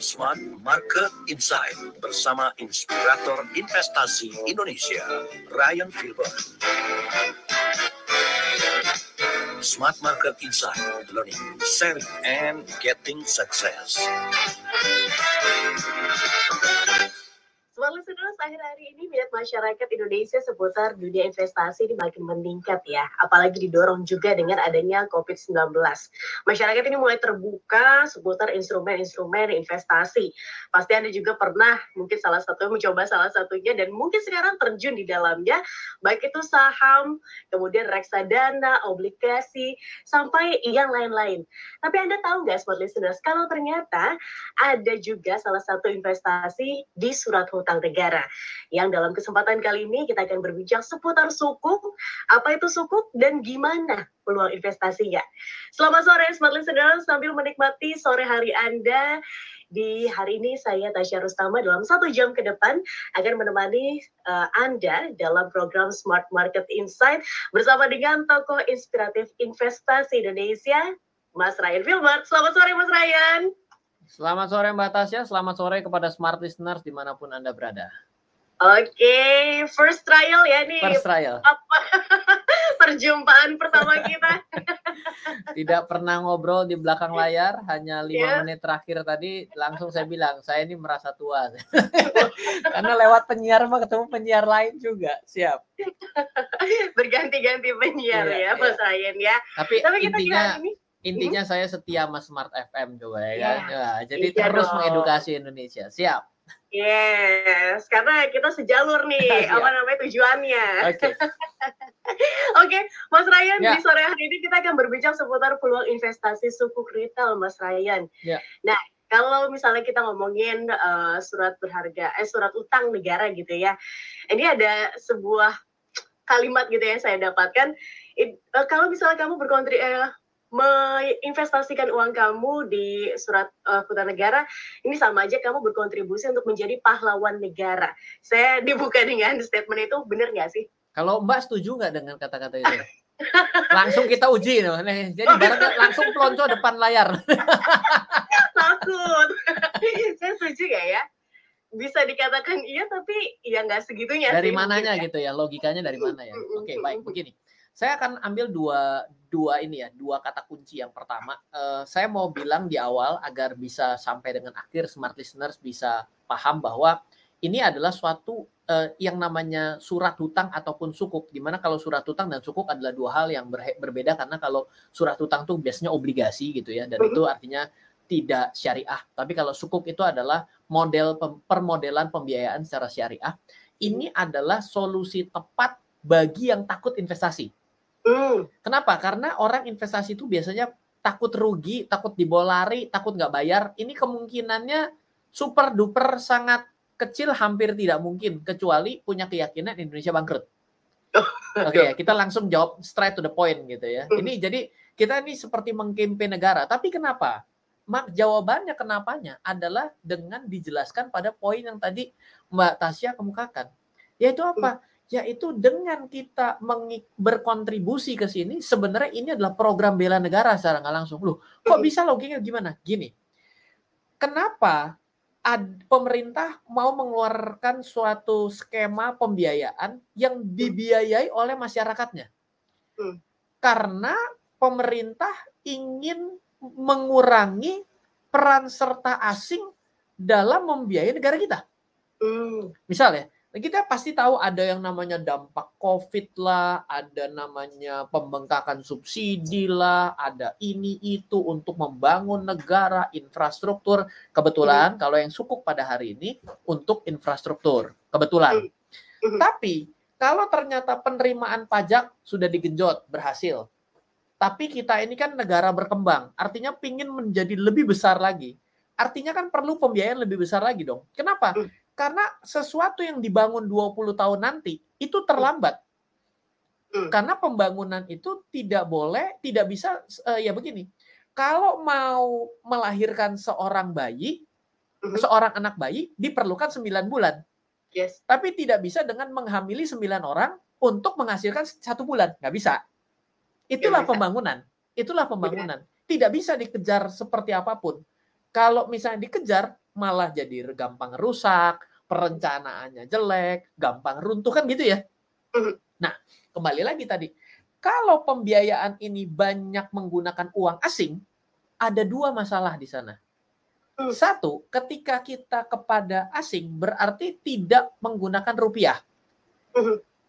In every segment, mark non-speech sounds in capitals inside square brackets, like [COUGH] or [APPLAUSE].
Smart Market Insight bersama Inspirator Investasi Indonesia, Ryan Filbert. Smart Market Insight, learning, sharing, and getting success. Masyarakat Indonesia seputar dunia investasi ini makin meningkat ya. Apalagi didorong juga dengan adanya COVID-19. Masyarakat ini mulai terbuka seputar instrumen-instrumen investasi. Pasti Anda juga pernah mungkin salah satu mencoba salah satunya dan mungkin sekarang terjun di dalamnya. Baik itu saham, kemudian reksadana, obligasi, sampai yang lain-lain. Tapi Anda tahu nggak Smart listeners, kalau ternyata ada juga salah satu investasi di surat hutang utang negara. Yang dalam kesempatan kali ini kita akan berbincang seputar sukuk, apa itu sukuk dan gimana peluang investasinya. Selamat sore Smart Listeners, sambil menikmati sore hari Anda. Di hari ini saya Tasya Rustama dalam satu jam ke depan akan menemani uh, Anda dalam program Smart Market Insight bersama dengan tokoh inspiratif investasi Indonesia, Mas Ryan Filbert. Selamat sore Mas Ryan. Selamat sore Mbak Tasya, selamat sore kepada smart listeners di mana pun Anda berada. Oke, okay, first trial ya nih. First trial. Apa [LAUGHS] perjumpaan pertama kita? [LAUGHS] Tidak pernah ngobrol di belakang layar, hanya lima yeah. menit terakhir tadi langsung saya bilang saya ini merasa tua. [LAUGHS] Karena lewat penyiar mah ketemu penyiar lain juga, siap. Berganti-ganti penyiar yeah, ya, Mas yeah. Ryan ya. Tapi, Tapi kita intinya ini intinya saya setia sama Smart FM coba ya kan. Ya, jadi iya terus dong. mengedukasi Indonesia. Siap. Yes, karena kita sejalur nih [LAUGHS] apa namanya tujuannya. Oke. [LAUGHS] Okay. Okay, Mas Ryan ya. di sore hari ini kita akan berbincang seputar peluang investasi sukuk retail, Mas Ryan. Ya. Nah, kalau misalnya kita ngomongin uh, surat berharga, eh surat utang negara gitu ya, ini ada sebuah kalimat gitu ya saya dapatkan. It, uh, kalau misalnya kamu berkontribusi uh, menginvestasikan uang kamu di surat uh, hutang negara ini sama aja kamu berkontribusi untuk menjadi pahlawan negara. Saya [LAUGHS] dibuka dengan statement itu benar nggak sih? Kalau Mbak setuju nggak dengan kata-kata itu? [LAUGHS] langsung kita uji nih. Jadi baratnya langsung pelonco depan layar. [LAUGHS] Takut. Saya setuju ya ya. Bisa dikatakan iya tapi ya nggak segitunya. Dari sih, mananya mungkin, ya. gitu ya? Logikanya dari mana ya? Oke, okay, baik begini. Saya akan ambil dua dua ini ya, dua kata kunci. Yang pertama, uh, saya mau bilang di awal agar bisa sampai dengan akhir smart listeners bisa paham bahwa ini adalah suatu uh, yang namanya surat hutang ataupun sukuk. Di mana kalau surat hutang dan sukuk adalah dua hal yang ber berbeda karena kalau surat hutang tuh biasanya obligasi gitu ya, dan itu artinya tidak syariah. Tapi kalau sukuk itu adalah model pem permodelan pembiayaan secara syariah. Ini adalah solusi tepat bagi yang takut investasi. Hmm. Kenapa? Karena orang investasi itu biasanya takut rugi, takut dibolari, takut nggak bayar. Ini kemungkinannya super duper sangat kecil, hampir tidak mungkin kecuali punya keyakinan Indonesia bangkrut. [LAUGHS] Oke, okay, kita langsung jawab straight to the point gitu ya. Hmm. Ini jadi kita ini seperti mengkempe negara. Tapi kenapa? Mak jawabannya kenapanya adalah dengan dijelaskan pada poin yang tadi Mbak Tasya kemukakan. Yaitu apa? Hmm yaitu dengan kita berkontribusi ke sini sebenarnya ini adalah program bela negara secara nggak langsung. Loh kok bisa logiknya gimana? Gini kenapa ad, pemerintah mau mengeluarkan suatu skema pembiayaan yang dibiayai oleh masyarakatnya? Hmm. karena pemerintah ingin mengurangi peran serta asing dalam membiayai negara kita. Hmm. misalnya Nah, kita pasti tahu ada yang namanya dampak COVID lah, ada namanya pembengkakan subsidi lah, ada ini itu untuk membangun negara, infrastruktur. Kebetulan hmm. kalau yang sukuk pada hari ini untuk infrastruktur, kebetulan. Hmm. Tapi kalau ternyata penerimaan pajak sudah digenjot, berhasil. Tapi kita ini kan negara berkembang, artinya pingin menjadi lebih besar lagi. Artinya kan perlu pembiayaan lebih besar lagi dong. Kenapa? Karena sesuatu yang dibangun 20 tahun nanti itu terlambat. Karena pembangunan itu tidak boleh, tidak bisa uh, ya begini. Kalau mau melahirkan seorang bayi, hmm. seorang anak bayi diperlukan 9 bulan. Yes. Tapi tidak bisa dengan menghamili 9 orang untuk menghasilkan satu bulan, nggak bisa. Itulah pembangunan. Itulah pembangunan. Tidak bisa dikejar seperti apa pun. Kalau misalnya dikejar, malah jadi gampang rusak, perencanaannya jelek, gampang runtuh kan gitu ya. Nah, kembali lagi tadi, kalau pembiayaan ini banyak menggunakan uang asing, ada dua masalah di sana. Satu, ketika kita kepada asing berarti tidak menggunakan rupiah.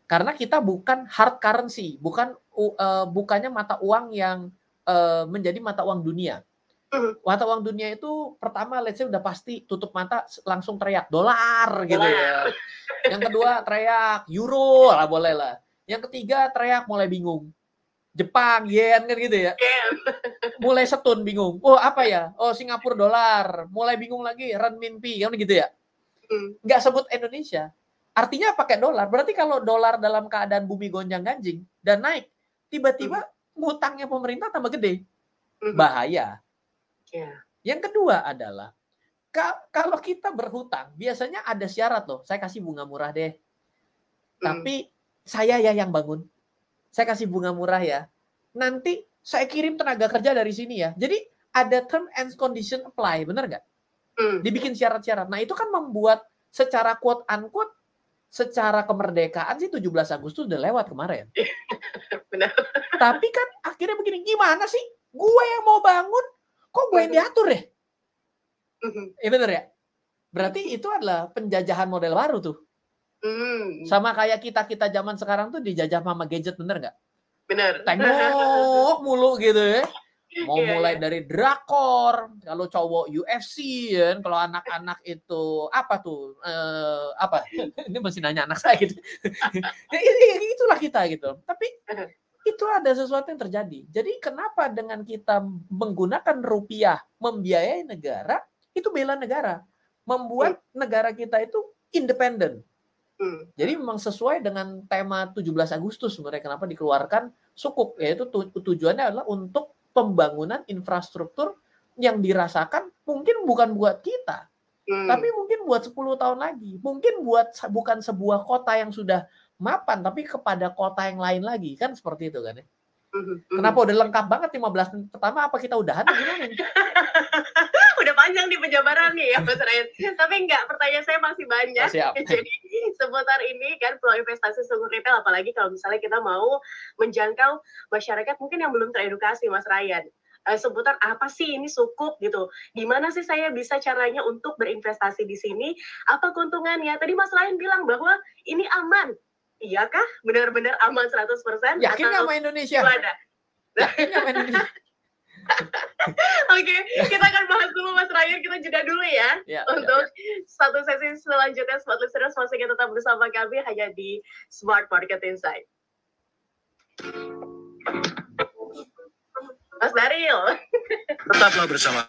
Karena kita bukan hard currency, bukan u- eh, bukannya mata uang yang eh, menjadi mata uang dunia. Mata uang dunia itu pertama let's say udah pasti tutup mata langsung teriak dolar gitu ya. Yang kedua teriak euro lah boleh lah. Yang ketiga teriak mulai bingung. Jepang, yen kan gitu ya. Mulai setun bingung. Oh apa ya? Oh Singapura dolar. Mulai bingung lagi renminbi kan gitu ya. Hmm. Nggak sebut Indonesia. Artinya pakai dolar. Berarti kalau dolar dalam keadaan bumi gonjang ganjing dan naik, tiba-tiba ngutangnya pemerintah tambah gede. Mhm. Bahaya. Iya. Yang kedua adalah ka- kalau kita berhutang, biasanya ada syarat loh. Saya kasih bunga murah deh. Hmm. Tapi saya ya yang bangun. Saya kasih bunga murah ya. Nanti saya kirim tenaga kerja dari sini ya. Jadi ada term and condition apply, benar nggak? Hmm. Dibikin syarat-syarat. Nah itu kan membuat secara quote unquote secara kemerdekaan sih 17 Agustus udah lewat kemarin. [LAUGHS] Benar. Tapi kan akhirnya begini, gimana sih? Gue yang mau bangun, kok gue yang diatur ya? Iya bener ya? Berarti itu adalah penjajahan model baru tuh. Hmm. Sama kayak kita-kita zaman sekarang tuh dijajah sama gadget bener nggak? Benar. Tengok [LAUGHS] mulu gitu ya. Mau Iya, mulai iya. dari drakor, kalau cowok UFC kan, kalau anak-anak itu apa tuh? Eh, apa? [LAUGHS] Ini masih nanya anak saya gitu. ya, ya, ya, itulah kita gitu. Tapi itu ada sesuatu yang terjadi. Jadi kenapa dengan kita menggunakan rupiah membiayai negara, itu bela negara. Membuat negara kita itu independen. Hmm. Jadi memang sesuai dengan tema 17 Agustus sebenarnya kenapa dikeluarkan sukuk yaitu tu- tujuannya adalah untuk pembangunan infrastruktur yang dirasakan mungkin bukan buat kita, Hmm. tapi mungkin buat 10 tahun lagi. Mungkin buat bukan sebuah kota yang sudah mapan tapi kepada kota yang lain lagi kan seperti itu kan ya. Mhm. Mhm. Kenapa udah lengkap banget 15 menit pertama apa kita udahan atau gimana nih? [LAUGHS] Udah panjang nih penjabarannya ya Mas Ryan. Tapi enggak, pertanyaan saya masih banyak. Siap. [LAUGHS] Jadi seputar ini kan peluang investasi sumber retail apalagi kalau misalnya kita mau menjangkau masyarakat mungkin yang belum teredukasi Mas Ryan. Eh, seputar apa sih ini sukuk gitu. Gimana sih saya bisa caranya untuk berinvestasi di sini? Apa keuntungannya? Tadi Mas Ryan bilang bahwa ini aman. Iyakah benar-benar aman 100%? Yakin nggak sama Indonesia? gimana? Yakin nggak sama Indonesia? [LAUGHS] Oke, kita akan bahas dulu Mas Ryan, kita jeda dulu ya. Ya, ya, untuk satu sesi selanjutnya Smart Listeners masih tetap bersama kami hanya di Smart Market Insight. Mas Daril. Tetaplah bersama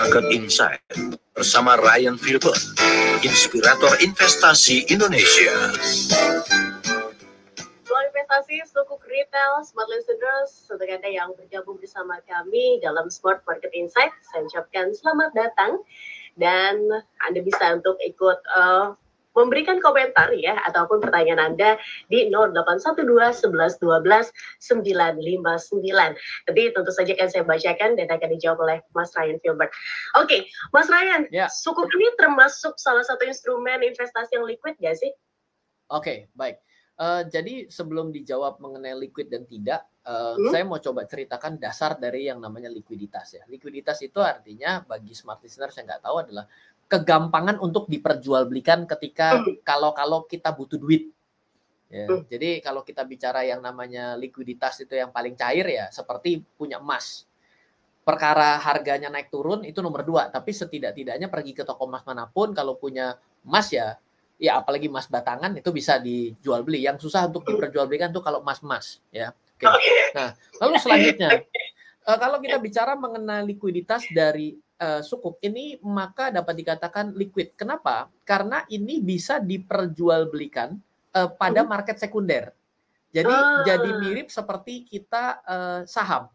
Market Insight bersama Ryan Philbert, inspirator investasi Indonesia. Soal investasi sukuk retail, smart listeners, untuk Anda yang bergabung bersama kami dalam Smart Market Insight, saya ucapkan selamat datang dan Anda bisa untuk ikut uh, memberikan komentar ya ataupun pertanyaan Anda di 0812 11 12 959. Nanti tentu saja akan saya bacakan dan akan dijawab oleh Mas Ryan Filbert. Oke, okay, Mas Ryan, ya. sukuk ini termasuk salah satu instrumen investasi yang liquid gak sih? Oke, okay, baik. Uh, jadi sebelum dijawab mengenai liquid dan tidak, uh, hmm? saya mau coba ceritakan dasar dari yang namanya likuiditas ya. Likuiditas itu artinya bagi smart listener saya nggak tahu adalah kegampangan untuk diperjualbelikan ketika hmm. kalau-kalau kita butuh duit. Ya, hmm. Jadi kalau kita bicara yang namanya likuiditas itu yang paling cair ya seperti punya emas. Perkara harganya naik turun itu nomor dua, tapi setidak-tidaknya pergi ke toko emas mana pun kalau punya emas ya, ya apalagi emas batangan itu bisa dijual beli. Yang susah untuk hmm. diperjualbelikan tuh kalau emas-emas ya. Oke. Nah, lalu selanjutnya uh, kalau kita bicara mengenai likuiditas dari uh, sukuk ini maka dapat dikatakan liquid. Kenapa? Karena ini bisa diperjualbelikan uh, pada hmm. market sekunder. Jadi ah. jadi mirip seperti kita uh, saham.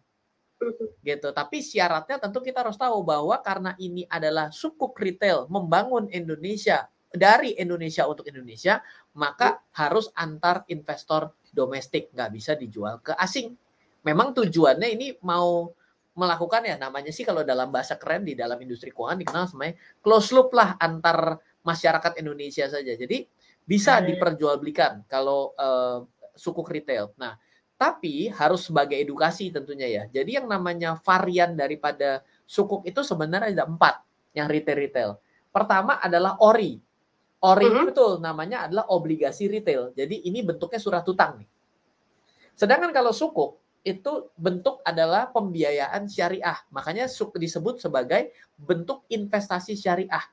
Hmm. Gitu. Tapi syaratnya tentu kita harus tahu bahwa karena ini adalah sukuk retail membangun Indonesia dari Indonesia untuk Indonesia, maka hmm. harus antar investor domestik, nggak bisa dijual ke asing. Memang tujuannya ini mau melakukan ya namanya sih kalau dalam bahasa keren di dalam industri keuangan dikenal sebagai close loop lah antar masyarakat Indonesia saja. Jadi bisa diperjualbelikan kalau uh, sukuk retail. Nah, tapi harus sebagai edukasi tentunya ya. Jadi yang namanya varian daripada sukuk itu sebenarnya ada empat yang retail-retail. Pertama adalah ori. Ori mm -hmm. betul namanya adalah obligasi retail. Jadi ini bentuknya surat utang nih. Sedangkan kalau sukuk itu bentuk adalah pembiayaan syariah. Makanya disebut sebagai bentuk investasi syariah.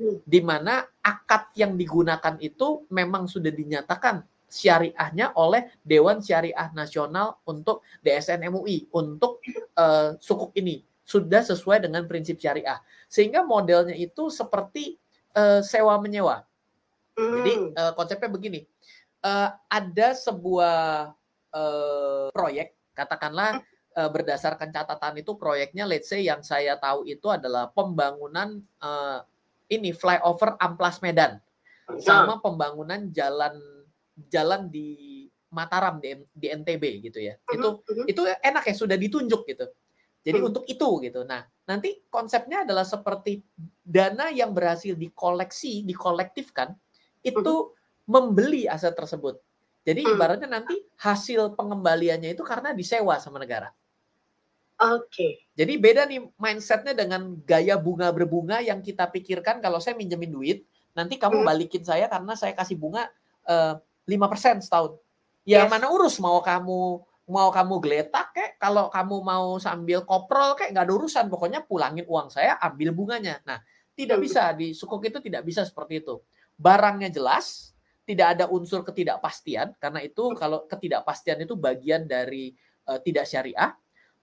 Hmm. Di mana akad yang digunakan itu memang sudah dinyatakan syariahnya oleh Dewan Syariah Nasional untuk DSN MUI untuk uh, sukuk ini sudah sesuai dengan prinsip syariah. Sehingga modelnya itu seperti uh, sewa menyewa. Jadi uh, konsepnya begini. Uh, ada sebuah uh, proyek Katakanlah uh, berdasarkan catatan itu proyeknya let's say yang saya tahu itu adalah pembangunan uh, ini flyover Amplas Medan sama pembangunan jalan jalan di Mataram di, di NTB gitu ya. Mhm, itu mhm. itu enak ya sudah ditunjuk gitu. Jadi hmm. untuk itu gitu. Nah, nanti konsepnya adalah seperti dana yang berhasil dikoleksi, dikolektifkan itu hmm. membeli aset tersebut. Jadi hmm. ibaratnya nanti hasil pengembaliannya itu karena disewa sama negara. Oke. Okay. Jadi beda nih mindsetnya dengan gaya bunga berbunga yang kita pikirkan kalau saya minjemin duit, nanti kamu hmm. balikin saya karena saya kasih bunga eh, lima persen setahun. Ya yes. mana urus mau kamu mau kamu geletak kek, kalau kamu mau sambil koprol kek nggak ada urusan. Pokoknya pulangin uang saya, ambil bunganya. Nah, tidak hmm. bisa di sukuk itu tidak bisa seperti itu. Barangnya jelas, tidak ada unsur ketidakpastian karena itu kalau ketidakpastian itu bagian dari uh, tidak syariah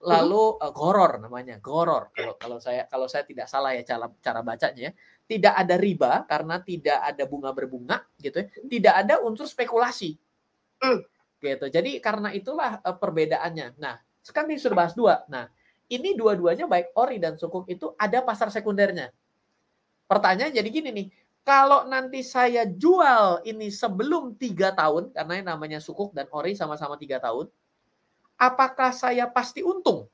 lalu uh, goror namanya goror. Kalau kalau saya kalau saya tidak salah ya cara cara bacanya ya. tidak ada riba karena tidak ada bunga berbunga gitu ya. Tidak ada unsur spekulasi. Gitu. Jadi karena itulah uh, perbedaannya. Nah sekarang ini sudah bahas dua. Nah ini dua-duanya baik ori dan sukuk itu ada pasar sekundernya. Pertanyaan jadi gini nih kalau nanti saya jual ini sebelum tiga tahun, karena yang namanya sukuk dan ori sama-sama tiga tahun, apakah saya pasti untung?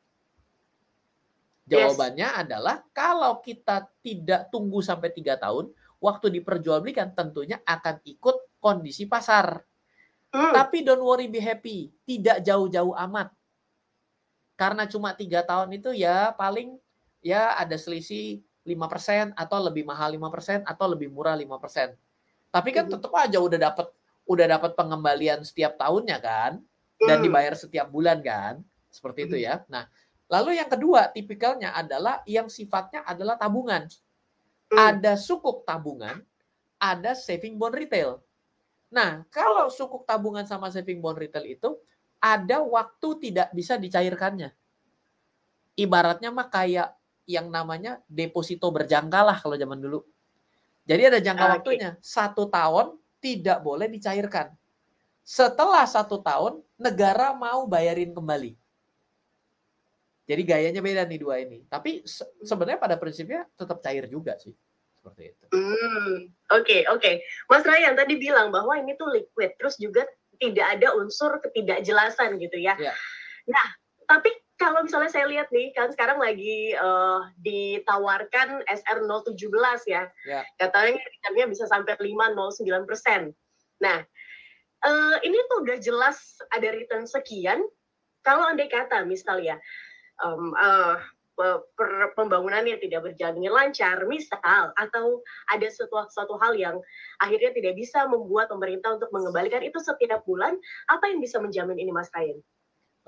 Jawabannya yes. adalah kalau kita tidak tunggu sampai tiga tahun, waktu diperjualbelikan tentunya akan ikut kondisi pasar. Mm. Tapi don't worry, be happy. Tidak jauh-jauh amat. Karena cuma tiga tahun itu ya paling ya ada selisih 5% atau lebih mahal 5% atau lebih murah 5%. Tapi kan tetap aja udah dapat udah dapat pengembalian setiap tahunnya kan dan dibayar setiap bulan kan. Seperti itu hmm. ya. Nah, lalu yang kedua tipikalnya adalah yang sifatnya adalah tabungan. Hmm. Ada sukuk tabungan, ada saving bond retail. Nah, kalau sukuk tabungan sama saving bond retail itu ada waktu tidak bisa dicairkannya. Ibaratnya mah kayak yang namanya deposito berjangka lah kalau zaman dulu. Jadi ada jangka Oke. waktunya satu tahun tidak boleh dicairkan. Setelah satu tahun negara mau bayarin kembali. Jadi gayanya beda nih dua ini. Tapi se- sebenarnya pada prinsipnya tetap cair juga sih seperti itu. Hmm, Oke, oke. Mas Ryan tadi bilang bahwa ini tuh liquid, terus juga tidak ada unsur ketidakjelasan gitu ya. Ya. Nah, tapi kalau misalnya saya lihat nih, kan sekarang lagi eh, ditawarkan SR017 ya. Ya. Katanya returnnya bisa sampai 5,09 persen. Nah, eh, ini tuh udah jelas ada return sekian. Kalau andai kata misalnya em, eh, pe- per- pembangunannya tidak berjalan dengan lancar, misal, atau ada suatu, suatu hal yang akhirnya tidak bisa membuat pemerintah untuk mengembalikan itu setiap bulan, apa yang bisa menjamin ini, Mas Ryan?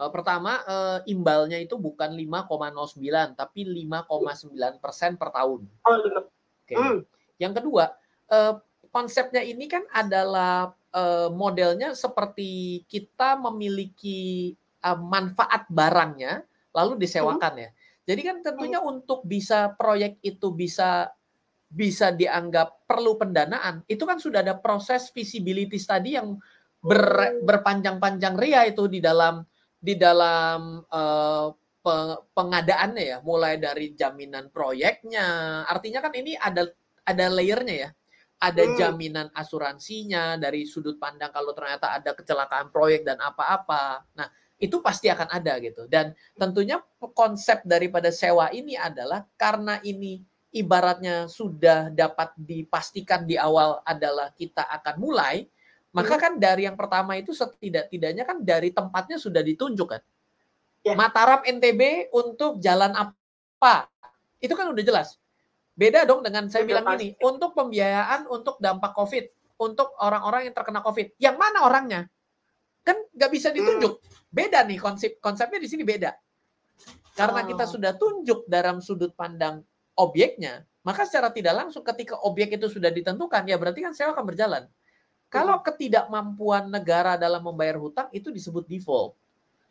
Eh, pertama eh, imbalnya itu bukan 5,09 tapi 5,9 persen per tahun. Oh, lima. Oke. Hmm. Yang kedua, eh, konsepnya ini kan adalah modelnya seperti kita memiliki manfaat barangnya lalu disewakan ya. Jadi kan tentunya untuk bisa proyek itu bisa bisa dianggap perlu pendanaan, itu kan sudah ada proses feasibility study yang ber- berpanjang-panjang ria itu di dalam di dalam pe- pengadaannya ya, mulai dari jaminan proyeknya. Artinya kan ini ada ada layernya ya. Ada Hmm. jaminan asuransinya dari sudut pandang kalau ternyata ada kecelakaan proyek dan apa-apa. Nah, itu pasti akan ada gitu. Dan tentunya konsep daripada sewa ini adalah karena ini ibaratnya sudah dapat dipastikan di awal adalah kita akan mulai, maka kan dari yang pertama itu setidak-tidaknya kan dari tempatnya sudah ditunjuk kan. Ya. Mataram NTB untuk jalan apa? Itu kan udah jelas. Beda dong dengan saya bilang pasti. ini, untuk pembiayaan untuk dampak COVID, untuk orang-orang yang terkena COVID. Yang mana orangnya? Kan nggak bisa ditunjuk. Beda nih konsep konsepnya di sini beda. Karena Oh. kita sudah tunjuk dalam sudut pandang objeknya, maka secara tidak langsung ketika objek itu sudah ditentukan, ya berarti kan sewa akan berjalan. Kalau ketidakmampuan negara dalam membayar hutang itu disebut default.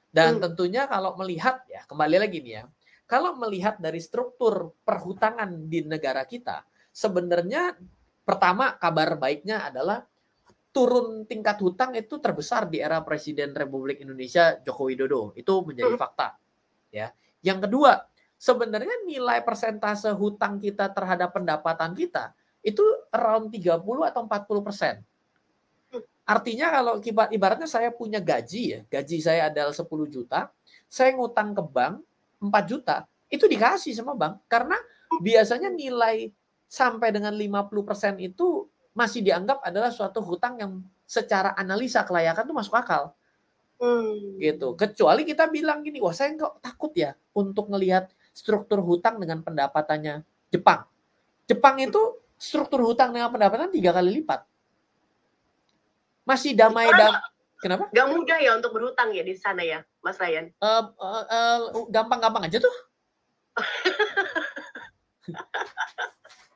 Dan Hmm. tentunya kalau melihat ya kembali lagi nih ya, kalau melihat dari struktur perhutangan di negara kita, sebenarnya pertama kabar baiknya adalah turun tingkat hutang itu terbesar di era Presiden Republik Indonesia Joko Widodo. Itu menjadi Hmm. fakta. Ya. Yang kedua, sebenarnya nilai persentase hutang kita terhadap pendapatan kita itu around 30 atau 40 persen. Artinya kalau ibaratnya saya punya gaji ya, gaji saya adalah 10 juta, saya ngutang ke bank 4 juta, itu dikasih sama bank karena biasanya nilai sampai dengan 50% itu masih dianggap adalah suatu hutang yang secara analisa kelayakan itu masuk akal Hmm. gitu. Kecuali kita bilang gini, wah saya kok takut ya untuk ngelihat struktur hutang dengan pendapatannya Jepang. Jepang itu struktur hutang dengan pendapatan tiga kali lipat. Masih damai dam Kenapa? Gak mudah ya untuk berhutang ya di sana ya, Mas Ryan. Eh, eh, eh, gampang-gampang aja tuh. [LAUGHS]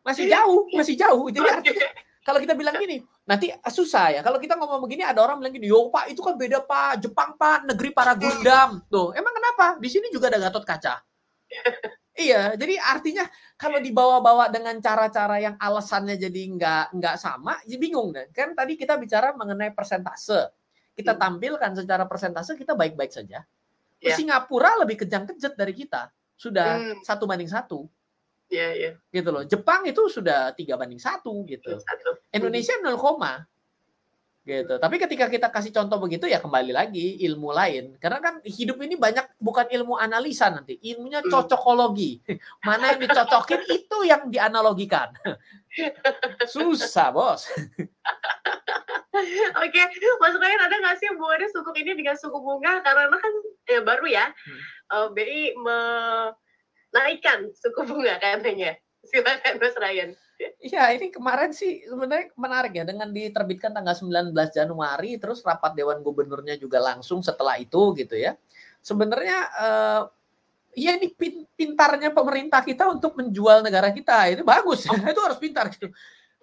masih jauh, masih jauh. Jadi artinya kalau kita bilang gini, nanti susah ya. Kalau kita ngomong begini, ada orang bilang gini, yo pak itu kan beda pak, Jepang pak, negeri para gundam. Tuh, emang kenapa? Di sini juga ada Gatot Kaca. [LAUGHS] iya, jadi artinya kalau dibawa-bawa dengan cara-cara yang alasannya jadi nggak nggak sama, jadi bingung deh. Kan tadi kita bicara mengenai persentase. Kita Hmm. tampilkan secara persentase kita baik-baik saja. Ya. Singapura lebih kejang-kejut dari kita. Sudah Hmm. satu banding satu Iya, iya. gitu loh. Jepang itu sudah tiga banding satu gitu. Satu. Indonesia 0, koma. Gitu. Tapi ketika kita kasih contoh begitu ya kembali lagi ilmu lain. Karena kan hidup ini banyak bukan ilmu analisa nanti, ilmunya Hmm. cocokologi. Mana yang dicocokin [LAUGHS] itu yang dianalogikan. [LAUGHS] Susah, Bos. [LAUGHS] Oke, Mas Ryan ada nggak sih hubungannya suku ini dengan suku bunga? Karena kan ya, baru ya, eh, BI menaikkan suku bunga katanya. Silakan Mas Ryan. Iya, ini kemarin sih sebenarnya menarik ya dengan diterbitkan tanggal 19 Januari terus rapat dewan gubernurnya juga langsung setelah itu gitu ya. Sebenarnya eh, ya ini pin- pintarnya pemerintah kita untuk menjual negara kita itu bagus [LAUGHS] itu harus pintar gitu.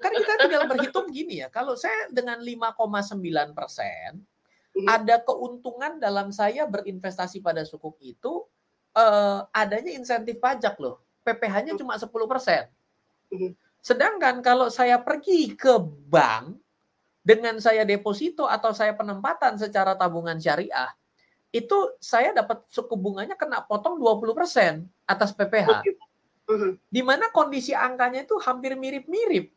Kan kita tinggal berhitung gini ya, kalau saya dengan 5,9 persen Mhm. ada keuntungan dalam saya berinvestasi pada sukuk itu eh, adanya insentif pajak loh PPh-nya cuma 10%. Mhm. Sedangkan kalau saya pergi ke bank dengan saya deposito atau saya penempatan secara tabungan syariah, itu saya dapat suku bunganya kena potong 20% atas PPh. Mhm. Di mana kondisi angkanya itu hampir mirip-mirip.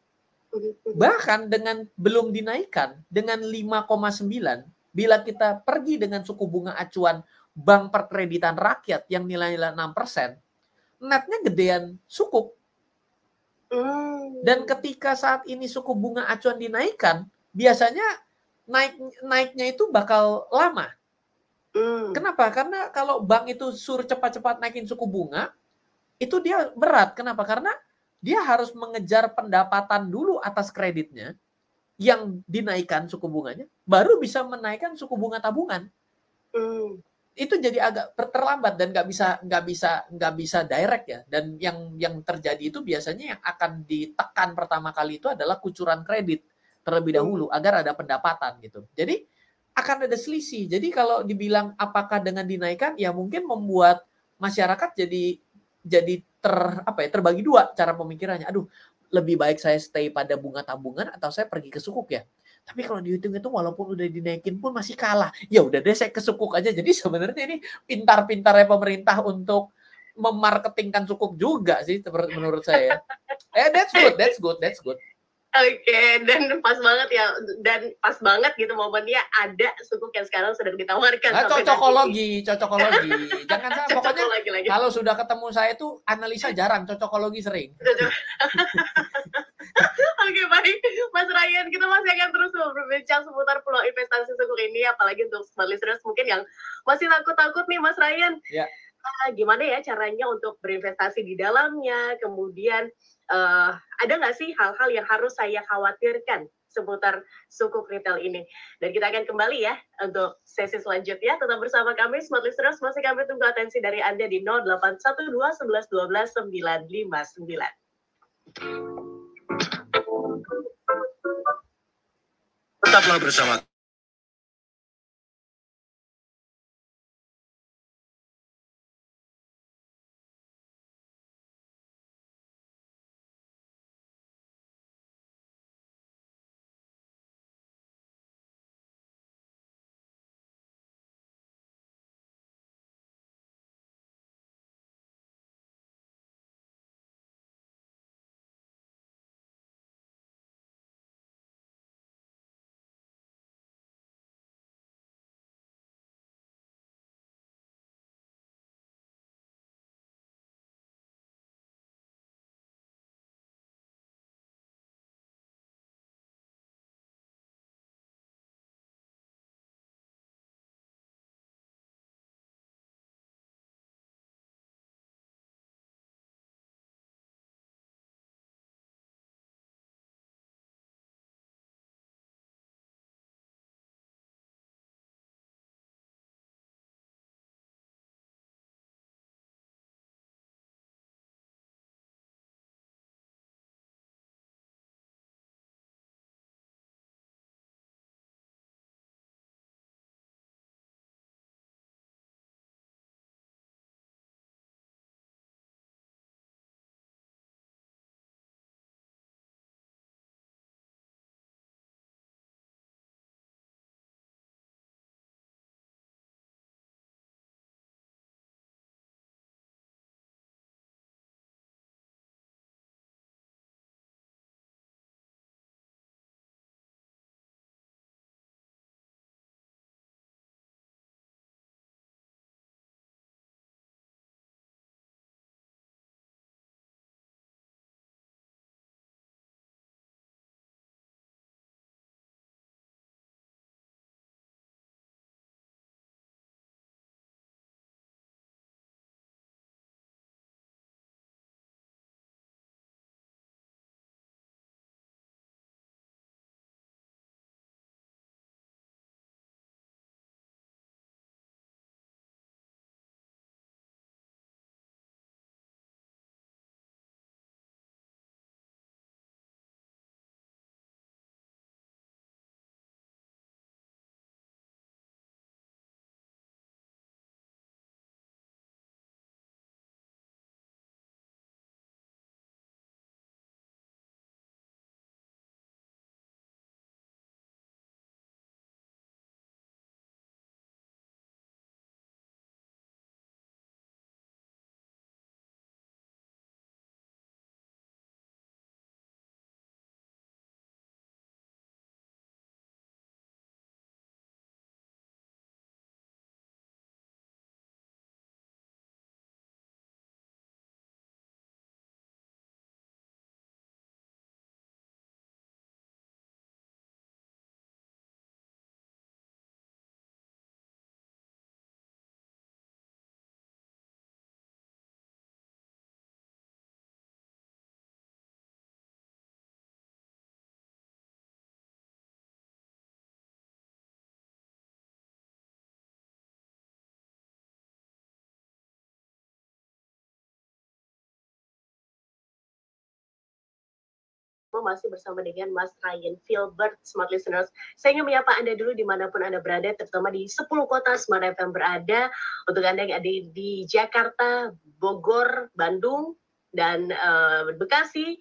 Mhm. Bahkan dengan belum dinaikkan dengan 5,9 bila kita pergi dengan suku bunga acuan bank perkreditan rakyat yang nilainya 6%, netnya gedean sukuk. Hmm. Dan ketika saat ini suku bunga acuan dinaikkan, biasanya naik naiknya itu bakal lama. Hmm. Kenapa? Karena kalau bank itu suruh cepat-cepat naikin suku bunga, itu dia berat. Kenapa? Karena dia harus mengejar pendapatan dulu atas kreditnya yang dinaikkan suku bunganya, baru bisa menaikkan suku bunga tabungan. Hmm. Itu jadi agak terlambat dan nggak bisa nggak bisa nggak bisa direct ya. Dan yang yang terjadi itu biasanya yang akan ditekan pertama kali itu adalah kucuran kredit terlebih dahulu agar ada pendapatan gitu. Jadi akan ada selisih. Jadi kalau dibilang apakah dengan dinaikkan, ya mungkin membuat masyarakat jadi jadi ter apa ya terbagi dua cara pemikirannya. Aduh, lebih baik saya stay pada bunga tabungan atau saya pergi ke sukuk ya. Tapi kalau dihitung itu walaupun udah dinaikin pun masih kalah. Ya udah deh saya ke sukuk aja. Jadi sebenarnya ini pintar-pintarnya pemerintah untuk memarketingkan sukuk juga sih menurut saya. Eh that's good, that's good, that's good. Oke, dan pas banget ya, dan pas banget gitu momennya ada sukuk yang sekarang sedang ditawarkan. Nah, cocokologi, cocokologi. Jangan salah, [LAUGHS] pokoknya Cocokologi lagi. kalau sudah ketemu saya tuh analisa jarang, cocokologi sering. Cocok. [LAUGHS] Oke baik, Mas Ryan, kita masih akan terus berbincang seputar peluang investasi sukuk ini, apalagi untuk listeners mungkin yang masih takut-takut nih, Mas Ryan. Ya. Ah, gimana ya caranya untuk berinvestasi di dalamnya? Kemudian eh, ada nggak sih hal-hal yang harus saya khawatirkan seputar sukuk retail ini? Dan kita akan kembali ya untuk sesi selanjutnya. Tetap bersama kami, Smart Listeners. Masih kami tunggu atensi dari Anda di 0812 11 12 959. Tetaplah bersama masih bersama dengan Mas Ryan Filbert, Smart Listeners. Saya ingin menyapa Anda dulu di mana pun Anda berada, terutama di 10 kota Smart FM berada. Untuk Anda yang ada di Jakarta, Bogor, Bandung, dan uh, Bekasi,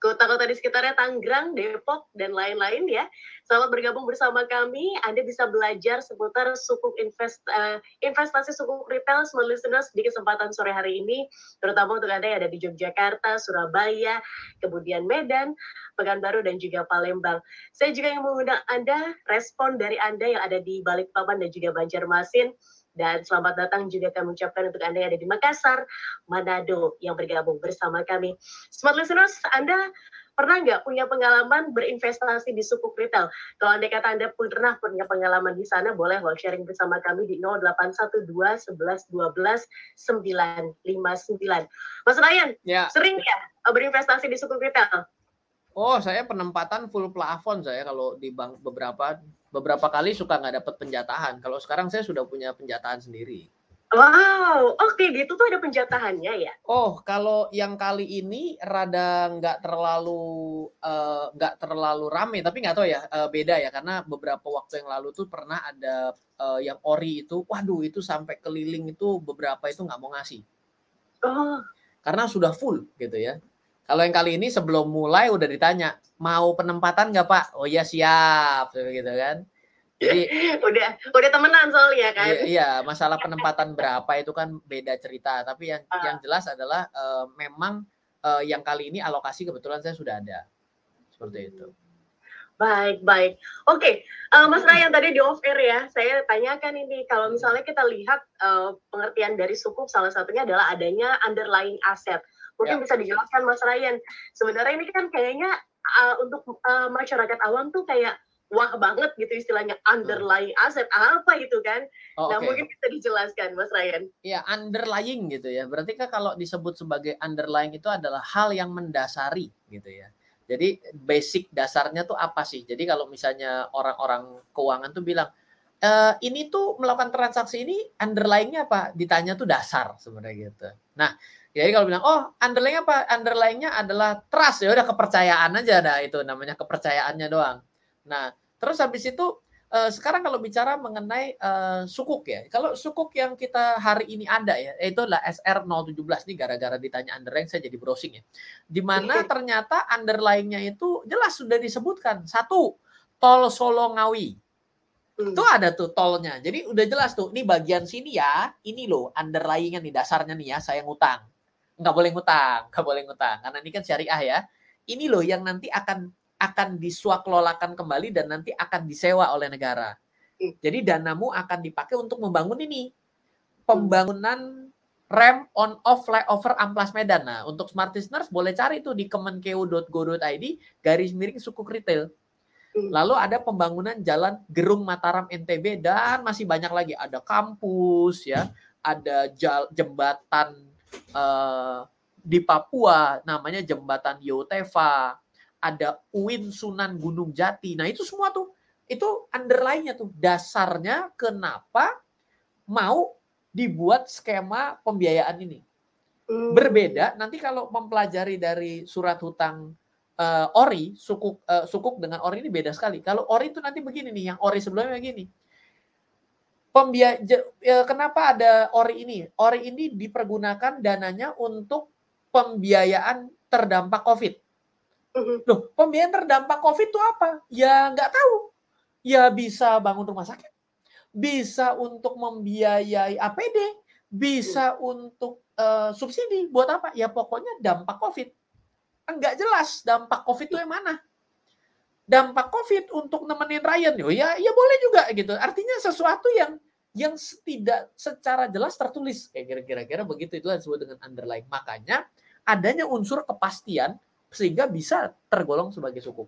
kota-kota di sekitarnya Tangerang, Depok, dan lain-lain ya. Selamat bergabung bersama kami. Anda bisa belajar seputar sukuk invest, uh, investasi sukuk retail small listeners di kesempatan sore hari ini, terutama untuk Anda yang ada di Yogyakarta, Surabaya, kemudian Medan, Pekanbaru, dan juga Palembang. Saya juga ingin mengundang Anda, respon dari Anda yang ada di Balikpapan dan juga Banjarmasin, dan selamat datang juga kami ucapkan untuk Anda yang ada di Makassar, Manado yang bergabung bersama kami. Smart listeners, Anda pernah nggak punya pengalaman berinvestasi di sukuk retail? Kalau Anda kata Anda pernah punya pengalaman di sana, boleh loh sharing bersama kami di 0812 11 12 959. Mas Ryan, ya. sering ya berinvestasi di sukuk retail? Oh, saya penempatan full plafon saya kalau di bank beberapa beberapa kali suka nggak dapat penjatahan. Kalau sekarang saya sudah punya penjatahan sendiri. Wow, oke okay, gitu tuh ada penjatahannya ya? Oh, kalau yang kali ini rada nggak terlalu uh, nggak terlalu rame, tapi nggak tahu ya uh, beda ya karena beberapa waktu yang lalu tuh pernah ada uh, yang ori itu, waduh itu sampai keliling itu beberapa itu nggak mau ngasih. Oh. Karena sudah full gitu ya. Kalau yang kali ini sebelum mulai udah ditanya, mau penempatan nggak Pak? Oh iya siap, gitu kan. Jadi [LAUGHS] udah udah temenan soalnya kan. Iya, iya, masalah penempatan berapa itu kan beda cerita. Tapi yang uh. yang jelas adalah uh, memang uh, yang kali ini alokasi kebetulan saya sudah ada. Seperti itu. Baik, baik. Oke, okay. uh, Mas Ryan tadi di off air ya, saya tanyakan ini kalau misalnya kita lihat uh, pengertian dari sukuk salah satunya adalah adanya underlying asset. Mungkin ya. bisa dijelaskan Mas Ryan. Sebenarnya ini kan kayaknya uh, untuk uh, masyarakat awam tuh kayak wah banget gitu istilahnya underlying aset apa itu kan? Oh, nah okay. mungkin bisa dijelaskan Mas Ryan. Ya underlying gitu ya. Berarti kan kalau disebut sebagai underlying itu adalah hal yang mendasari gitu ya. Jadi basic dasarnya tuh apa sih? Jadi kalau misalnya orang-orang keuangan tuh bilang e, ini tuh melakukan transaksi ini underlyingnya apa? Ditanya tuh dasar sebenarnya gitu. Nah jadi kalau bilang, oh underlying apa? Underlyingnya adalah trust ya udah kepercayaan aja dah itu namanya kepercayaannya doang. Nah terus habis itu uh, sekarang kalau bicara mengenai uh, sukuk ya, kalau sukuk yang kita hari ini ada ya, itu adalah SR 017 nih gara-gara ditanya underlying saya jadi browsing ya. Di mana ternyata underlyingnya itu jelas sudah disebutkan satu tol Solo Ngawi. Hmm. Itu ada tuh tolnya. Jadi udah jelas tuh, ini bagian sini ya, ini loh underlyingnya nih dasarnya nih ya, saya ngutang nggak boleh ngutang, nggak boleh ngutang karena ini kan syariah ya. Ini loh yang nanti akan akan diswaklolakan kembali dan nanti akan disewa oleh negara. Hmm. Jadi danamu akan dipakai untuk membangun ini pembangunan rem on off flyover amplas Medan. Nah, untuk smart listeners boleh cari tuh di kemenkeu.go.id garis miring suku retail. Hmm. Lalu ada pembangunan jalan Gerung Mataram NTB dan masih banyak lagi. Ada kampus ya, ada jembatan uh, di Papua namanya jembatan Yotefa, ada Uin Sunan Gunung Jati. Nah, itu semua tuh itu underline-nya tuh dasarnya kenapa mau dibuat skema pembiayaan ini. Hmm. Berbeda nanti kalau mempelajari dari surat hutang uh, ori, sukuk uh, sukuk dengan ori ini beda sekali. Kalau ori itu nanti begini nih, yang ori sebelumnya begini pembiaya ya, kenapa ada ori ini? Ori ini dipergunakan dananya untuk pembiayaan terdampak COVID. Mhm. Loh, pembiayaan terdampak COVID itu apa? Ya nggak tahu. Ya bisa bangun rumah sakit, bisa untuk membiayai APD, bisa hmm. untuk uh, subsidi. Buat apa? Ya pokoknya dampak COVID. Enggak jelas dampak COVID itu yang mana dampak COVID untuk nemenin Ryan, yo ya, ya boleh juga gitu. Artinya sesuatu yang yang tidak secara jelas tertulis kayak kira-kira begitu itu disebut dengan underlying. Makanya adanya unsur kepastian sehingga bisa tergolong sebagai suku.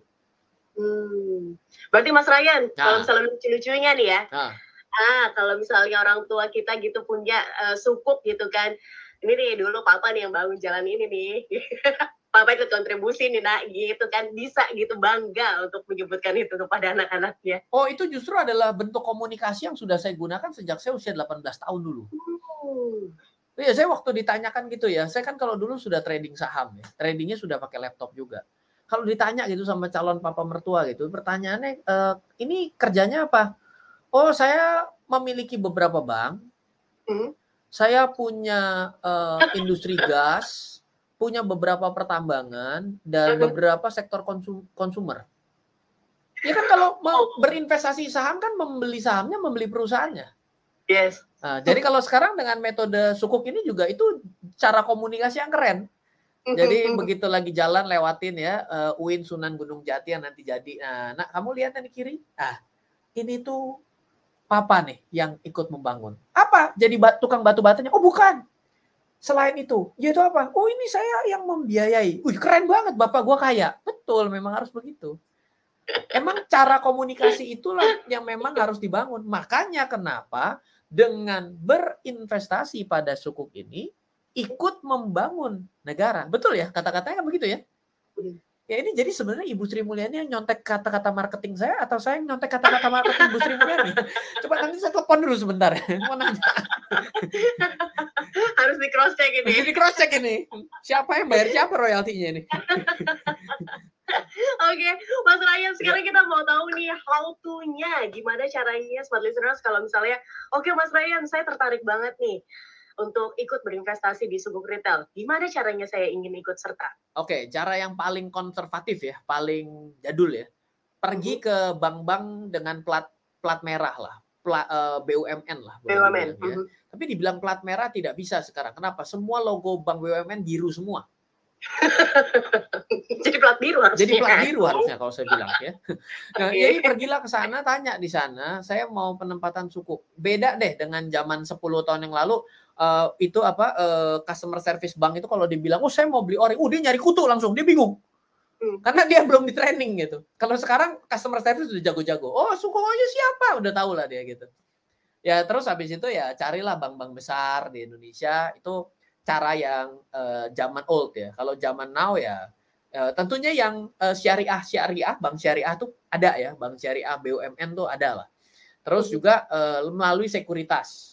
Hmm. Berarti Mas Ryan, nah. kalau misalnya lucu-lucunya nih ya, nah. ah kalau misalnya orang tua kita gitu punya uh, sukuk gitu kan, ini nih dulu papa nih yang bangun jalan ini nih. [LAUGHS] papa ikut kontribusi nih nak gitu kan bisa gitu bangga untuk menyebutkan itu kepada anak-anaknya. Oh itu justru adalah bentuk komunikasi yang sudah saya gunakan sejak saya usia 18 tahun dulu. Hmm. Iya saya waktu ditanyakan gitu ya, saya kan kalau dulu sudah trading saham ya, tradingnya sudah pakai laptop juga. kalau ditanya gitu sama calon papa mertua gitu, pertanyaannya e, ini kerjanya apa? Oh, saya memiliki beberapa bank. Hmm. Saya punya uh, industri gas, punya beberapa pertambangan dan Mhm. beberapa sektor konsum konsumer. Ya kan kalau mau berinvestasi saham kan membeli sahamnya membeli perusahaannya. Yes. Nah, jadi kalau sekarang dengan metode sukuk ini juga itu cara komunikasi yang keren. Jadi begitu lagi jalan lewatin ya uh, UIN Sunan Gunung Jati yang nanti jadi. Nah, nak kamu lihat yang di kiri? Ah, ini tuh papa nih yang ikut membangun. Apa? Jadi bat, tukang batu batanya? Oh, bukan. Selain itu, yaitu apa? Oh, ini saya yang membiayai. Wih, keren banget bapak gua kaya. Betul, memang harus begitu. Emang cara komunikasi itulah yang memang harus dibangun. Makanya kenapa dengan berinvestasi pada sukuk ini ikut membangun negara. Betul ya kata-katanya begitu ya? Ya ini jadi sebenarnya Ibu Sri Mulyani yang nyontek kata-kata marketing saya atau saya yang nyontek kata-kata marketing Ibu Sri Mulyani? Coba nanti saya telepon dulu sebentar. [LAUGHS] Mau nanya. [LAUGHS] Harus di cross check ini. Jadi cross check ini. Siapa yang bayar siapa royaltinya ini? [LAUGHS] Oke, Mas Ryan, sekarang kita mau tahu nih how to-nya. Gimana caranya smart listeners kalau misalnya, oke Mas Ryan, saya tertarik banget nih untuk ikut berinvestasi di sukuk retail. Gimana caranya saya ingin ikut serta? Oke, cara yang paling konservatif ya, paling jadul ya. Pergi ke bank-bank dengan plat plat merah lah, plat, uh, BUMN lah. BUMN. ya. Mhm. Tapi dibilang plat merah tidak bisa sekarang. Kenapa? Semua logo bank BUMN biru semua. [LAUGHS] Jadi plat biru harusnya. Jadi plat biru harusnya kalau saya bilang ya. [LAUGHS] Nah, Oke. jadi pergilah ke sana tanya di sana, saya mau penempatan suku. Beda deh dengan zaman 10 tahun yang lalu eh, itu apa eh, customer service bank itu kalau dibilang, "Oh, saya mau beli ori." Uh, dia nyari kutu langsung, dia bingung. Hmm. Karena dia belum di training gitu. Kalau sekarang customer service udah jago-jago. Oh, suku aja siapa? Udah tahu lah dia gitu. Ya terus habis itu ya carilah bank-bank besar di Indonesia itu cara yang eh, zaman old ya. Kalau zaman now ya eh, tentunya yang eh, syariah syariah bank syariah tuh ada ya bank syariah BUMN tuh ada lah. Terus juga eh, melalui sekuritas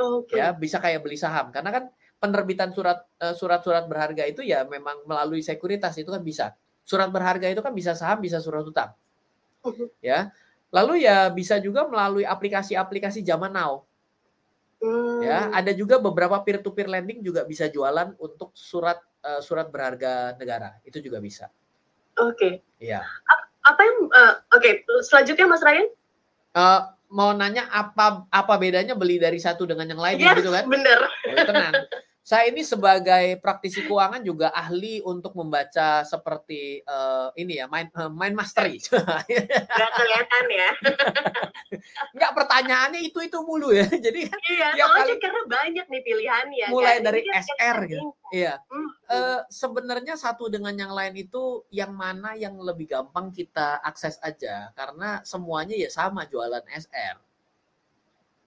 Oke. ya bisa kayak beli saham karena kan penerbitan surat eh, surat-surat berharga itu ya memang melalui sekuritas itu kan bisa. Surat berharga itu kan bisa saham bisa surat utang. Mhm. Ya. Lalu ya bisa juga melalui aplikasi-aplikasi zaman now Hmm. ya ada juga beberapa peer to peer lending juga bisa jualan untuk surat eh, surat berharga negara itu juga bisa Oke. ya Apa yang eh, oke, selanjutnya Mas Ryan? Eh, mau nanya apa apa bedanya beli dari satu dengan yang lain Yes, gitu kan bener. Oh, tenang saya ini sebagai praktisi keuangan juga ahli untuk membaca seperti eh, ini ya main eh, main mastery [LAUGHS] Gak kelihatan ya. [LAUGHS] nggak pertanyaannya itu itu mulu ya [LAUGHS] jadi Iya, soalnya kali- karena banyak nih pilihannya. Mulai kan. dari Ini kan SR gitu. iya Hmm. Eh, sebenarnya satu dengan yang lain itu yang mana yang lebih gampang kita akses aja karena semuanya ya sama jualan SR.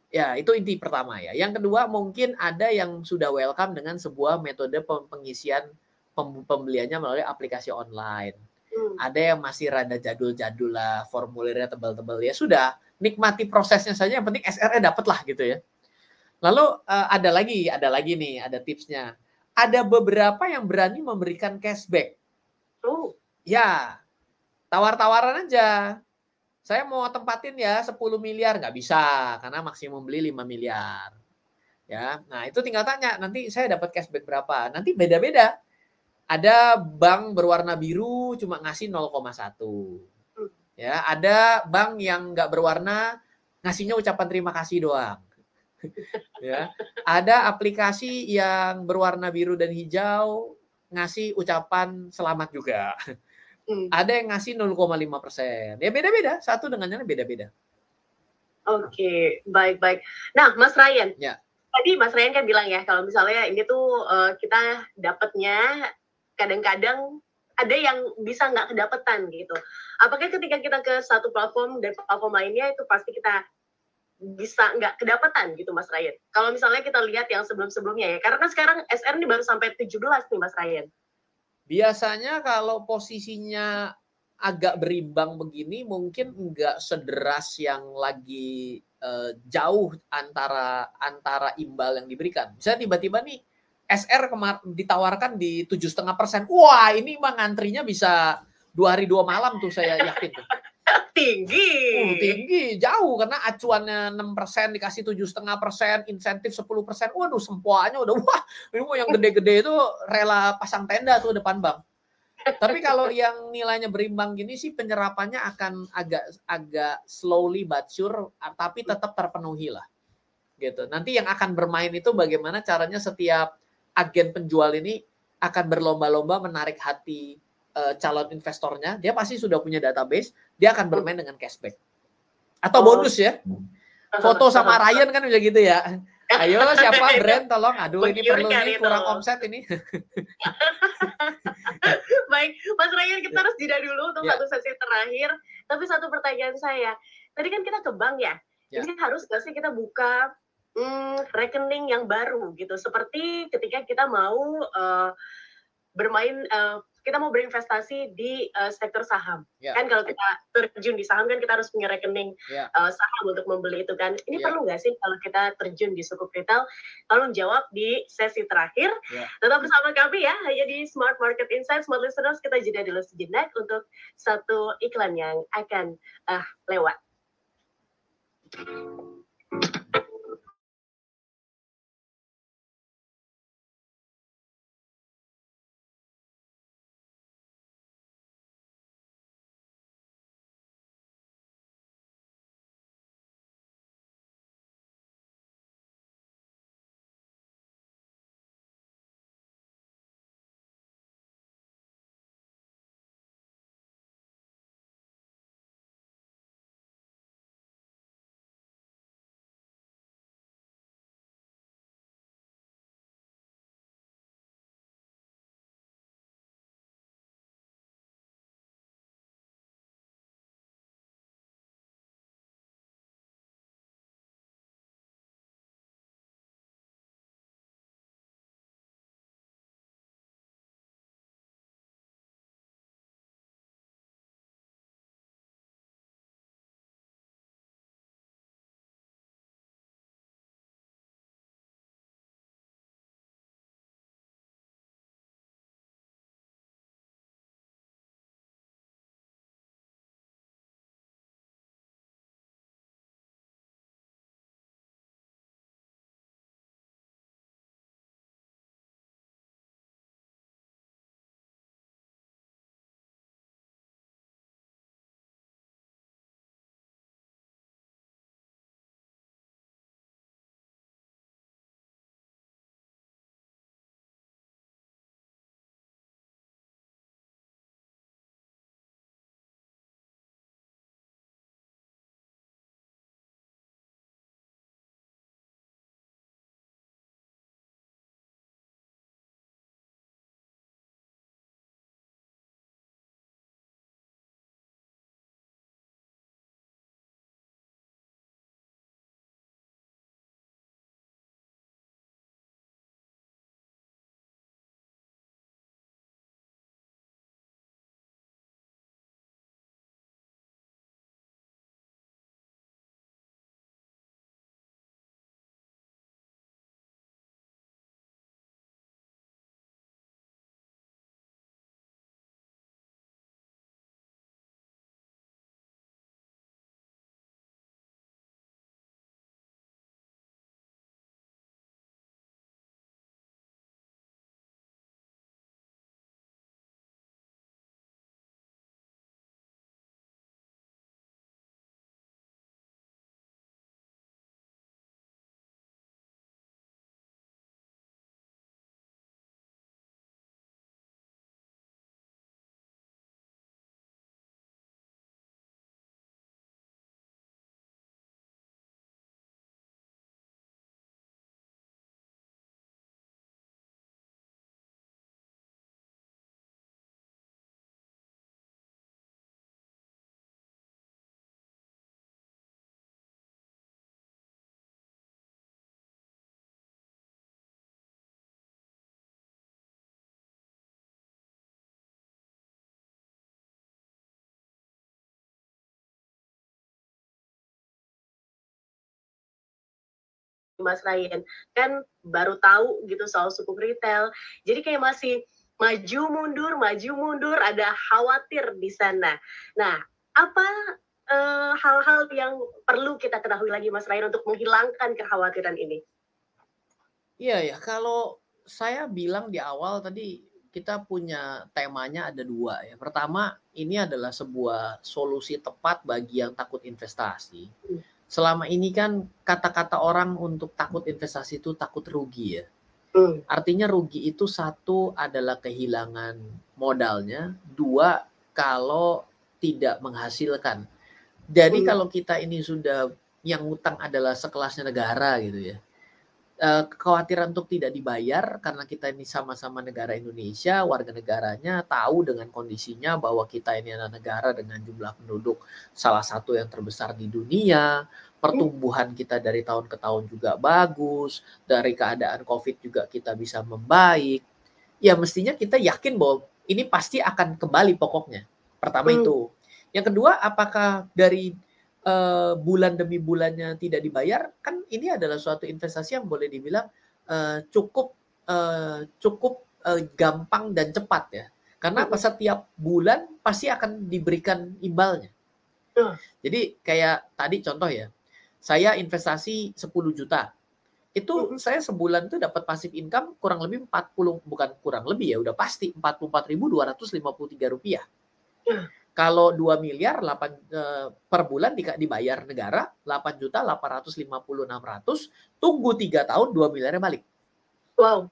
Ya, itu inti pertama ya. Yang kedua mungkin ada yang sudah welcome dengan sebuah metode pengisian pem- pembeliannya melalui aplikasi online. Hmm. Ada yang masih rada jadul-jadul lah, formulirnya tebal-tebal ya sudah, nikmati prosesnya saja yang penting SR-nya dapat lah gitu ya. Lalu eh, ada lagi, ada lagi nih, ada tipsnya. Ada beberapa yang berani memberikan cashback. Oh, Ya, tawar-tawaran aja. Saya mau tempatin ya 10 miliar nggak bisa karena maksimum beli 5 miliar. Ya, nah itu tinggal tanya nanti saya dapat cashback berapa. Nanti beda-beda. Ada bank berwarna biru cuma ngasih 0,1. Ya, ada bank yang nggak berwarna ngasihnya ucapan terima kasih doang. [LAUGHS] ya, ada aplikasi yang berwarna biru dan hijau ngasih ucapan selamat juga. [LAUGHS] Hmm. Ada yang ngasih 0,5 persen. Ya beda-beda. Satu dengan yang lain beda-beda. Oke, baik-baik. Nah, Mas Ryan. Ya. Tadi Mas Ryan kan bilang ya, kalau misalnya ini tuh eh, kita dapatnya kadang-kadang ada yang bisa nggak kedapetan gitu. Apakah ketika kita ke satu platform dan platform lainnya itu pasti kita bisa nggak kedapetan gitu Mas Ryan? Kalau misalnya kita lihat yang sebelum-sebelumnya ya, karena sekarang SR ini baru sampai 17 nih Mas Ryan. Biasanya kalau posisinya agak berimbang begini mungkin nggak sederas yang lagi eh, jauh antara antara imbal yang diberikan. Bisa tiba-tiba nih SR ditawarkan di tujuh setengah persen. Wah, ini mah ngantrinya bisa dua hari dua malam tuh saya yakin tuh. Tinggi. Uh, tinggi, jauh karena acuannya 6% dikasih tujuh setengah persen, insentif 10 persen. Waduh, sempoanya udah [LAUGHS] wah, ini mau yang gede-gede itu rela pasang tenda tuh depan bank. Tapi kalau [LAUGHS] yang nilainya berimbang gini sih penyerapannya akan agak agak slowly but sure, tapi tetap terpenuhi lah. Gitu. Nanti yang akan bermain itu bagaimana caranya setiap agen penjual ini akan berlomba-lomba menarik hati uh, calon investornya. Dia pasti sudah punya database, dia akan bermain dengan cashback. Atau Oh. bonus ya. Foto sama Ryan kan bisa gitu ya. [LAUGHS] Ayo siapa brand tolong aduh ini perlu nih kurang omset ini. [LAUGHS] Baik, Mas Ryan kita harus jeda dulu untuk Ya. satu sesi terakhir. Tapi satu pertanyaan saya, tadi kan kita ke bank ya, Ya. ini harus nggak sih kita buka hmm, rekening yang baru gitu? Seperti ketika kita mau eh, bermain, eh, kita mau berinvestasi di eh, sektor saham. Ya. Kan kalau kita terjun di saham kan kita harus punya rekening Ya. eh, saham untuk membeli itu kan. Ini Ya. perlu nggak sih kalau kita terjun di suku retail? Tolong jawab di sesi terakhir. Ya. Tetap bersama kami ya, hanya di Smart Market Insights. Smart Listeners, kita jeda dulu sejenak untuk satu iklan yang akan ah, lewat. Mas Ryan kan baru tahu gitu soal sukuk retail jadi kayak masih maju mundur maju mundur ada khawatir di sana nah apa eh, hal-hal yang perlu kita ketahui lagi Mas Ryan untuk menghilangkan kekhawatiran ini Iya ya, kalau saya bilang di awal tadi kita punya temanya ada dua ya. Pertama, ini adalah sebuah solusi tepat bagi yang takut investasi. Hmm. Selama ini kan kata-kata orang untuk takut investasi itu takut rugi ya. Hmm. Artinya rugi itu satu adalah kehilangan modalnya, dua kalau tidak menghasilkan. Jadi Hmm. kalau kita ini sudah yang utang adalah sekelasnya negara gitu ya. Eh, kekhawatiran untuk tidak dibayar karena kita ini sama-sama negara Indonesia, warga negaranya tahu dengan kondisinya bahwa kita ini adalah negara dengan jumlah penduduk salah satu yang terbesar di dunia, pertumbuhan kita dari tahun ke tahun juga bagus, dari keadaan Covid juga kita bisa membaik. Ya mestinya kita yakin bahwa ini pasti akan kembali pokoknya. Pertama Hmm. itu. Yang kedua, apakah dari eh, bulan demi bulannya tidak dibayar? Kan ini adalah suatu investasi yang boleh dibilang eh, cukup eh, cukup eh, gampang dan cepat ya. Karena apa? Setiap bulan pasti akan diberikan imbalnya. Jadi kayak tadi contoh ya, saya investasi 10 juta. Itu saya sebulan tuh dapat pasif income kurang lebih 40 bukan kurang lebih ya, udah pasti 44.253 rupiah. Kalau 2 miliar 8 eh, per bulan di- dibayar negara 8 juta 850 600 tunggu 3 tahun 2 miliarnya balik. wow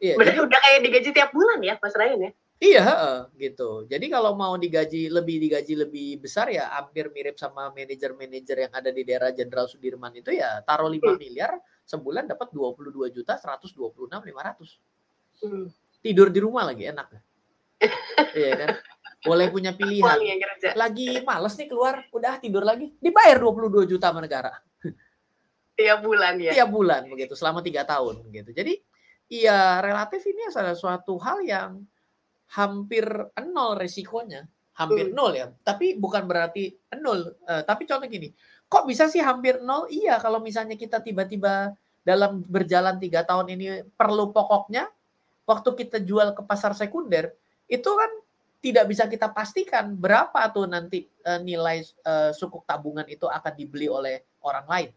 Iya, berarti jadi udah kayak digaji tiap bulan ya Mas Ryan ya Iya, heeh, gitu. Jadi kalau mau digaji lebih digaji lebih besar ya hampir mirip sama manajer-manajer yang ada di daerah Jenderal Sudirman itu ya taruh 5 Hmm. miliar sebulan dapat 22 juta 126 500. Hmm. Tidur di rumah lagi enak. [LAUGHS] iya kan? Boleh punya pilihan. Lagi males nih keluar, udah tidur lagi. Dibayar 22 juta sama negara [LAUGHS] tiap bulan ya tiap bulan begitu selama tiga tahun gitu. Jadi iya relatif ini adalah suatu hal yang hampir nol resikonya, hampir Hmm. nol ya. Tapi bukan berarti nol. Eh, tapi contoh gini, kok bisa sih hampir nol? Iya kalau misalnya kita tiba-tiba dalam berjalan tiga tahun ini perlu pokoknya, waktu kita jual ke pasar sekunder itu kan tidak bisa kita pastikan berapa tuh nanti eh, nilai eh, sukuk tabungan itu akan dibeli oleh orang lain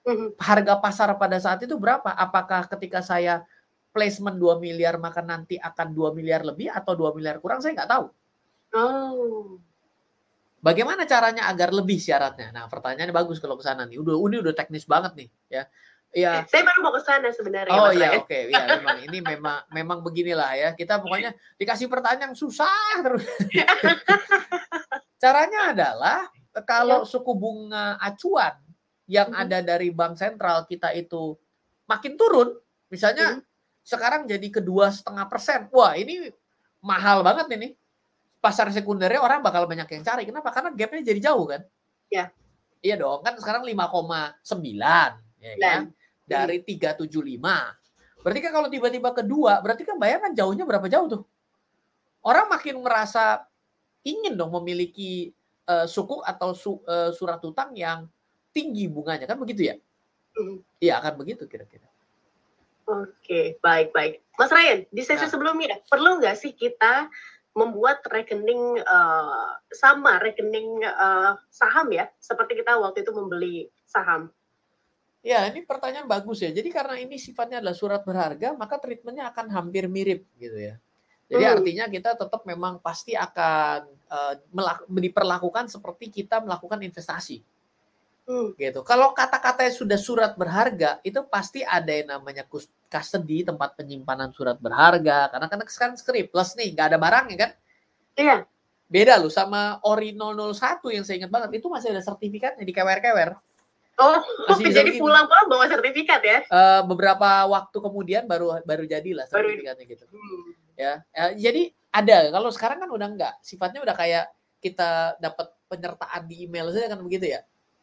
Mhm. harga pasar pada saat itu berapa? Apakah ketika saya placement 2 miliar maka nanti akan 2 miliar lebih atau 2 miliar kurang? Saya nggak tahu. oh Bagaimana caranya agar lebih syaratnya? Nah, pertanyaannya bagus kalau ke sana nih. Udah ini udah teknis banget nih, ya. Ya, saya baru mau ke sana sebenarnya oh iya, oke, ya memang ini memang memang beginilah ya. Kita pokoknya dikasih pertanyaan yang susah terus. Caranya adalah kalau suku bunga acuan yang Mhm. ada dari bank sentral kita itu makin turun, misalnya Mhm. sekarang jadi kedua setengah persen, wah ini mahal banget ini. Pasar sekundernya orang bakal banyak yang cari. Kenapa? Karena gapnya jadi jauh kan? Ya. Iya dong, kan sekarang 5,9 ya kan? Dari 375. Berarti kan kalau tiba-tiba kedua, berarti kan bayangkan jauhnya berapa jauh tuh? Orang makin merasa ingin dong memiliki eh, sukuk atau su- eh, surat utang yang tinggi bunganya kan begitu ya? Mhm. Iya akan begitu kira-kira. Oke, baik baik. Mas Ryan, di sesi Nah. sebelumnya perlu nggak sih kita membuat rekening eh, sama rekening eh, saham ya, seperti kita waktu itu membeli saham? Ya ini pertanyaan bagus ya. Jadi karena ini sifatnya adalah surat berharga, maka treatmentnya akan hampir mirip gitu ya. Jadi Hmm. artinya kita tetap memang pasti akan melak- diperlakukan seperti kita melakukan investasi. Hmm. gitu. Kalau kata-katanya sudah surat berharga, itu pasti ada yang namanya custody, tempat penyimpanan surat berharga. Karena kan sekarang scriptless nih, nggak ada barangnya kan. Iya. Beda loh sama Ori 001 yang saya ingat banget, itu masih ada sertifikatnya di kewer-kewer. Oh, Masih [LAUGHS] jadi pulang-pulang bawa sertifikat ya? Eh, beberapa waktu kemudian baru baru jadilah Baru- sertifikatnya gitu. Hmm. Ya, Eh, jadi ada. Kalau sekarang kan udah enggak, sifatnya udah kayak kita dapat penyertaan di email saja kan begitu ya.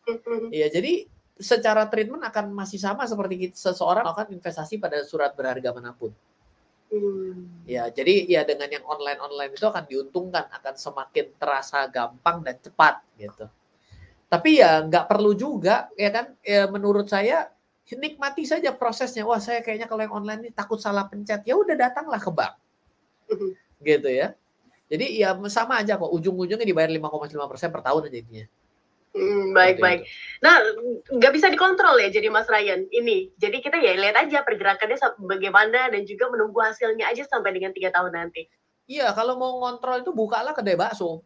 Hmm. Iya, jadi secara treatment akan masih sama seperti seseorang melakukan investasi pada surat berharga mana pun. Hmm. Ya, jadi ya dengan yang online-online itu akan diuntungkan, akan semakin terasa gampang dan cepat gitu. Tapi ya nggak perlu juga, ya kan? Ya, menurut saya nikmati saja prosesnya. Wah, saya kayaknya kalau yang online ini takut salah pencet. Ya udah datanglah ke bank. [LAUGHS] Gitu ya. Jadi ya sama aja kok. Ujung-ujungnya dibayar 5,5% per tahun aja intinya. Hmm, baik baik. Nah, nggak bisa dikontrol ya jadi Mas Ryan ini. Jadi kita ya lihat aja pergerakannya bagaimana dan juga menunggu hasilnya aja sampai dengan tiga tahun nanti. Iya, kalau mau ngontrol itu bukalah kedai bakso.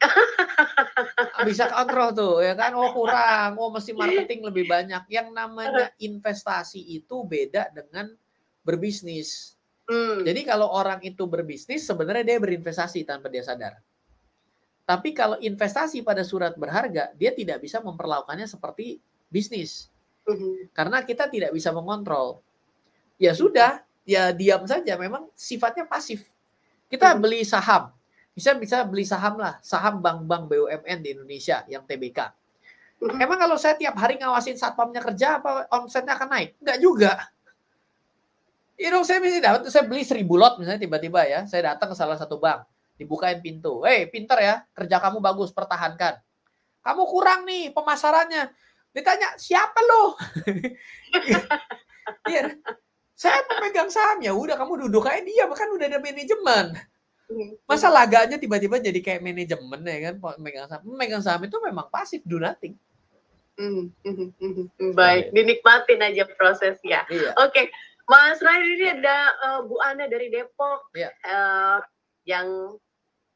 [LAUGHS] Bisa kontrol tuh ya kan. Oh kurang, oh mesti marketing lebih banyak. Yang namanya [LAUGHS] investasi itu beda dengan berbisnis. Hmm. Jadi kalau orang itu berbisnis sebenarnya dia berinvestasi tanpa dia sadar. Tapi kalau investasi pada surat berharga, dia tidak bisa memperlakukannya seperti bisnis Mhm. karena kita tidak bisa mengontrol. Ya sudah, ya diam saja. Memang sifatnya pasif. Kita Mhm. beli saham, bisa bisa beli saham lah, saham bank-bank BUMN di Indonesia yang TBK. Mhm. Emang kalau saya tiap hari ngawasin satpamnya kerja, apa omsetnya akan naik? Enggak juga. You know, saya mesti dapat, saya beli seribu lot misalnya tiba-tiba ya, saya datang ke salah satu bank, dibukain pintu. Hei, pinter ya, kerja kamu bagus, pertahankan. Kamu kurang nih pemasarannya. Ditanya, siapa lo? [LAUGHS] Iya, saya pemegang saham ya udah kamu duduk aja dia bahkan udah ada manajemen. Mhm. Masa laganya tiba-tiba jadi kayak manajemen ya kan pemegang saham. Pemegang saham itu memang pasif do nothing. Mhm. Baik, dinikmatin aja prosesnya. Iya. Oke, Mas Ryan ini ada eh, Bu Ana dari Depok Iya. eh, yang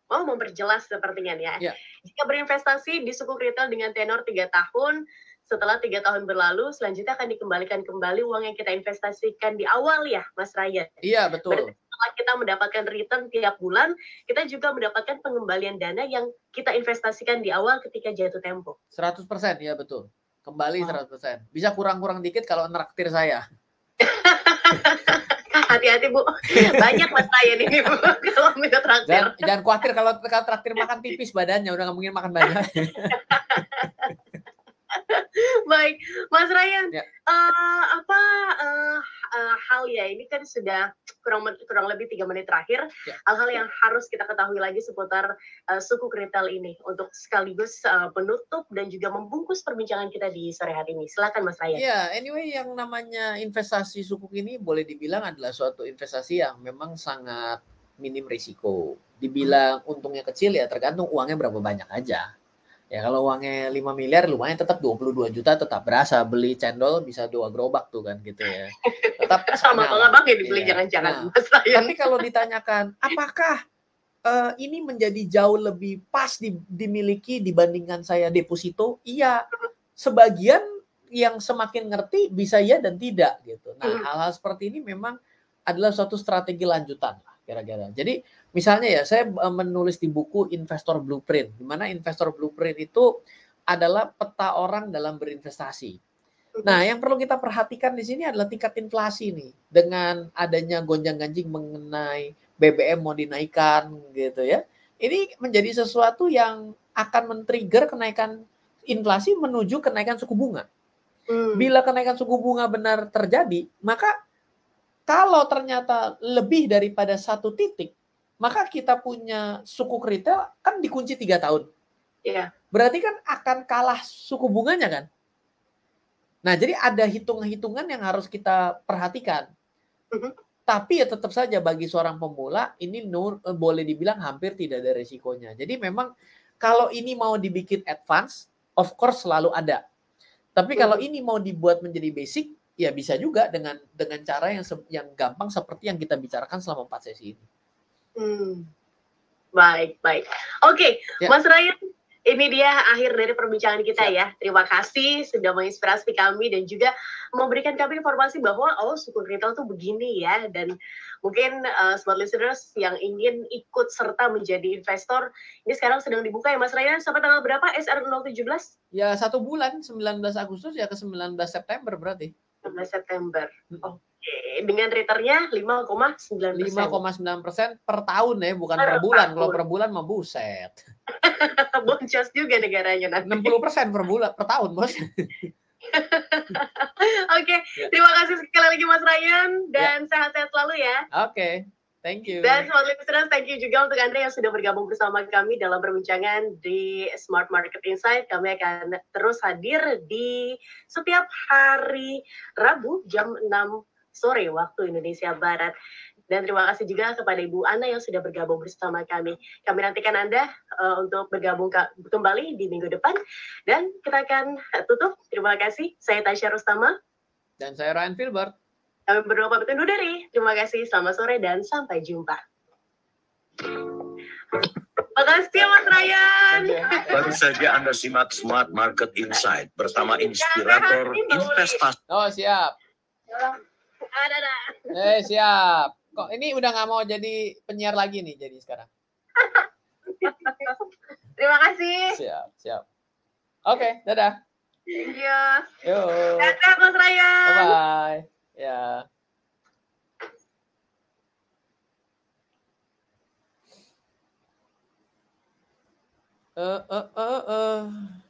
mau memperjelas sepertinya nih ya. Iya. Jika berinvestasi di sukuk retail dengan tenor tiga tahun, setelah tiga tahun berlalu, selanjutnya akan dikembalikan kembali uang yang kita investasikan di awal ya, Mas Ryan. Iya betul. Berarti setelah kita mendapatkan return tiap bulan, kita juga mendapatkan pengembalian dana yang kita investasikan di awal ketika jatuh tempo. 100% ya betul. Kembali Wow. 100%. Bisa kurang-kurang dikit kalau neraktir saya. [LAUGHS] Hati-hati Bu, banyak Mas Ryan ini Bu, [LAUGHS] kalau minta traktir. Jangan, jangan khawatir kalau, kalau traktir makan tipis badannya udah nggak mungkin makan banyak. [LAUGHS] [LAUGHS] Baik, Mas Ryan, Ya. eh, apa eh, eh, hal ya ini kan sudah kurang kurang lebih tiga menit terakhir. Ya. Hal-hal yang harus kita ketahui lagi seputar eh, suku retail ini untuk sekaligus eh, menutup dan juga membungkus perbincangan kita di sore hari ini. Silakan Mas Ryan. Iya, anyway yang namanya investasi sukuk ini boleh dibilang adalah suatu investasi yang memang sangat minim risiko. Dibilang untungnya kecil ya tergantung uangnya berapa banyak aja. Ya kalau uangnya 5 miliar lumayan tetap 22 juta tetap berasa beli cendol bisa dua gerobak tuh kan gitu ya. Tetap [LAUGHS] Sama sana lah. abang ya dibeli Iya. jangan-jangan Nah, Mas. Tapi kalau ditanyakan, apakah eh, ini menjadi jauh lebih pas di- dimiliki dibandingkan saya deposito? Iya, sebagian yang semakin ngerti bisa ya dan tidak gitu. Nah, Hmm. hal-hal seperti ini memang adalah suatu strategi lanjutan kira-kira. Jadi misalnya ya, saya eh, menulis di buku Investor Blueprint, di mana Investor Blueprint itu adalah peta orang dalam berinvestasi. Nah, yang perlu kita perhatikan di sini adalah tingkat inflasi nih. Dengan adanya gonjang-ganjing mengenai BBM mau dinaikkan gitu ya. Ini menjadi sesuatu yang akan men-trigger kenaikan inflasi menuju kenaikan suku bunga. Hmm. Bila kenaikan suku bunga benar terjadi, maka kalau ternyata lebih daripada satu titik, maka kita punya suku retail kan dikunci tiga tahun. Iya. Berarti kan akan kalah suku bunganya kan? Nah, jadi ada hitung-hitungan yang harus kita perhatikan. Mhm. Tapi ya tetap saja bagi seorang pemula ini nur, eh, boleh dibilang hampir tidak ada resikonya. Jadi memang kalau ini mau dibikin advance, of course selalu ada. Tapi kalau Mhm. ini mau dibuat menjadi basic, ya bisa juga dengan dengan cara yang yang gampang seperti yang kita bicarakan selama empat sesi ini. Hmm. Baik, baik. Oke, Ya. Mas Ryan, ini dia akhir dari perbincangan kita ya. Terima kasih sudah menginspirasi kami dan juga memberikan kami informasi bahwa oh suku retail tuh begini ya dan mungkin uh, smart listeners yang ingin ikut serta menjadi investor ini sekarang sedang dibuka ya Mas Ryan sampai tanggal berapa SR 017 Ya satu bulan 19 Agustus ya ke 19 September berarti. 19 September. Mm. Oke, dengan returnnya 5,9 5,9 persen per tahun ya, bukan Per per bulan. Kalau per bulan mah buset. [LAUGHS] Boncos juga negaranya nanti. 60 persen per bulan per tahun bos. [LAUGHS] Oke, Ya. terima kasih sekali lagi Mas Ryan dan sehat-sehat selalu ya. Oke. Thank you. Dan smart listeners, thank you juga untuk Anda yang sudah bergabung bersama kami dalam perbincangan di Smart Market Insight. Kami akan terus hadir di setiap hari Rabu jam 6 sore waktu Indonesia Barat. Dan terima kasih juga kepada Ibu Ana yang sudah bergabung bersama kami. Kami nantikan Anda uh, untuk bergabung kembali di minggu depan. Dan kita akan tutup. Terima kasih. Saya Tasya Rustama. Dan saya Ryan Filbert. Kami berdua pamit undur diri. Terima kasih, selamat sore, dan sampai jumpa. Makasih Mas Ryan. Baru saja Anda simak Smart Market Insight bersama inspirator investasi. Oh siap. Ada ada. Eh siap. Kok ini udah nggak mau jadi penyiar lagi nih jadi sekarang. Terima kasih. Siap, siap. Oke, dadah. Iya. Yuk. Dadah Mas Ryan. Bye bye. Ya. Eh eh eh eh.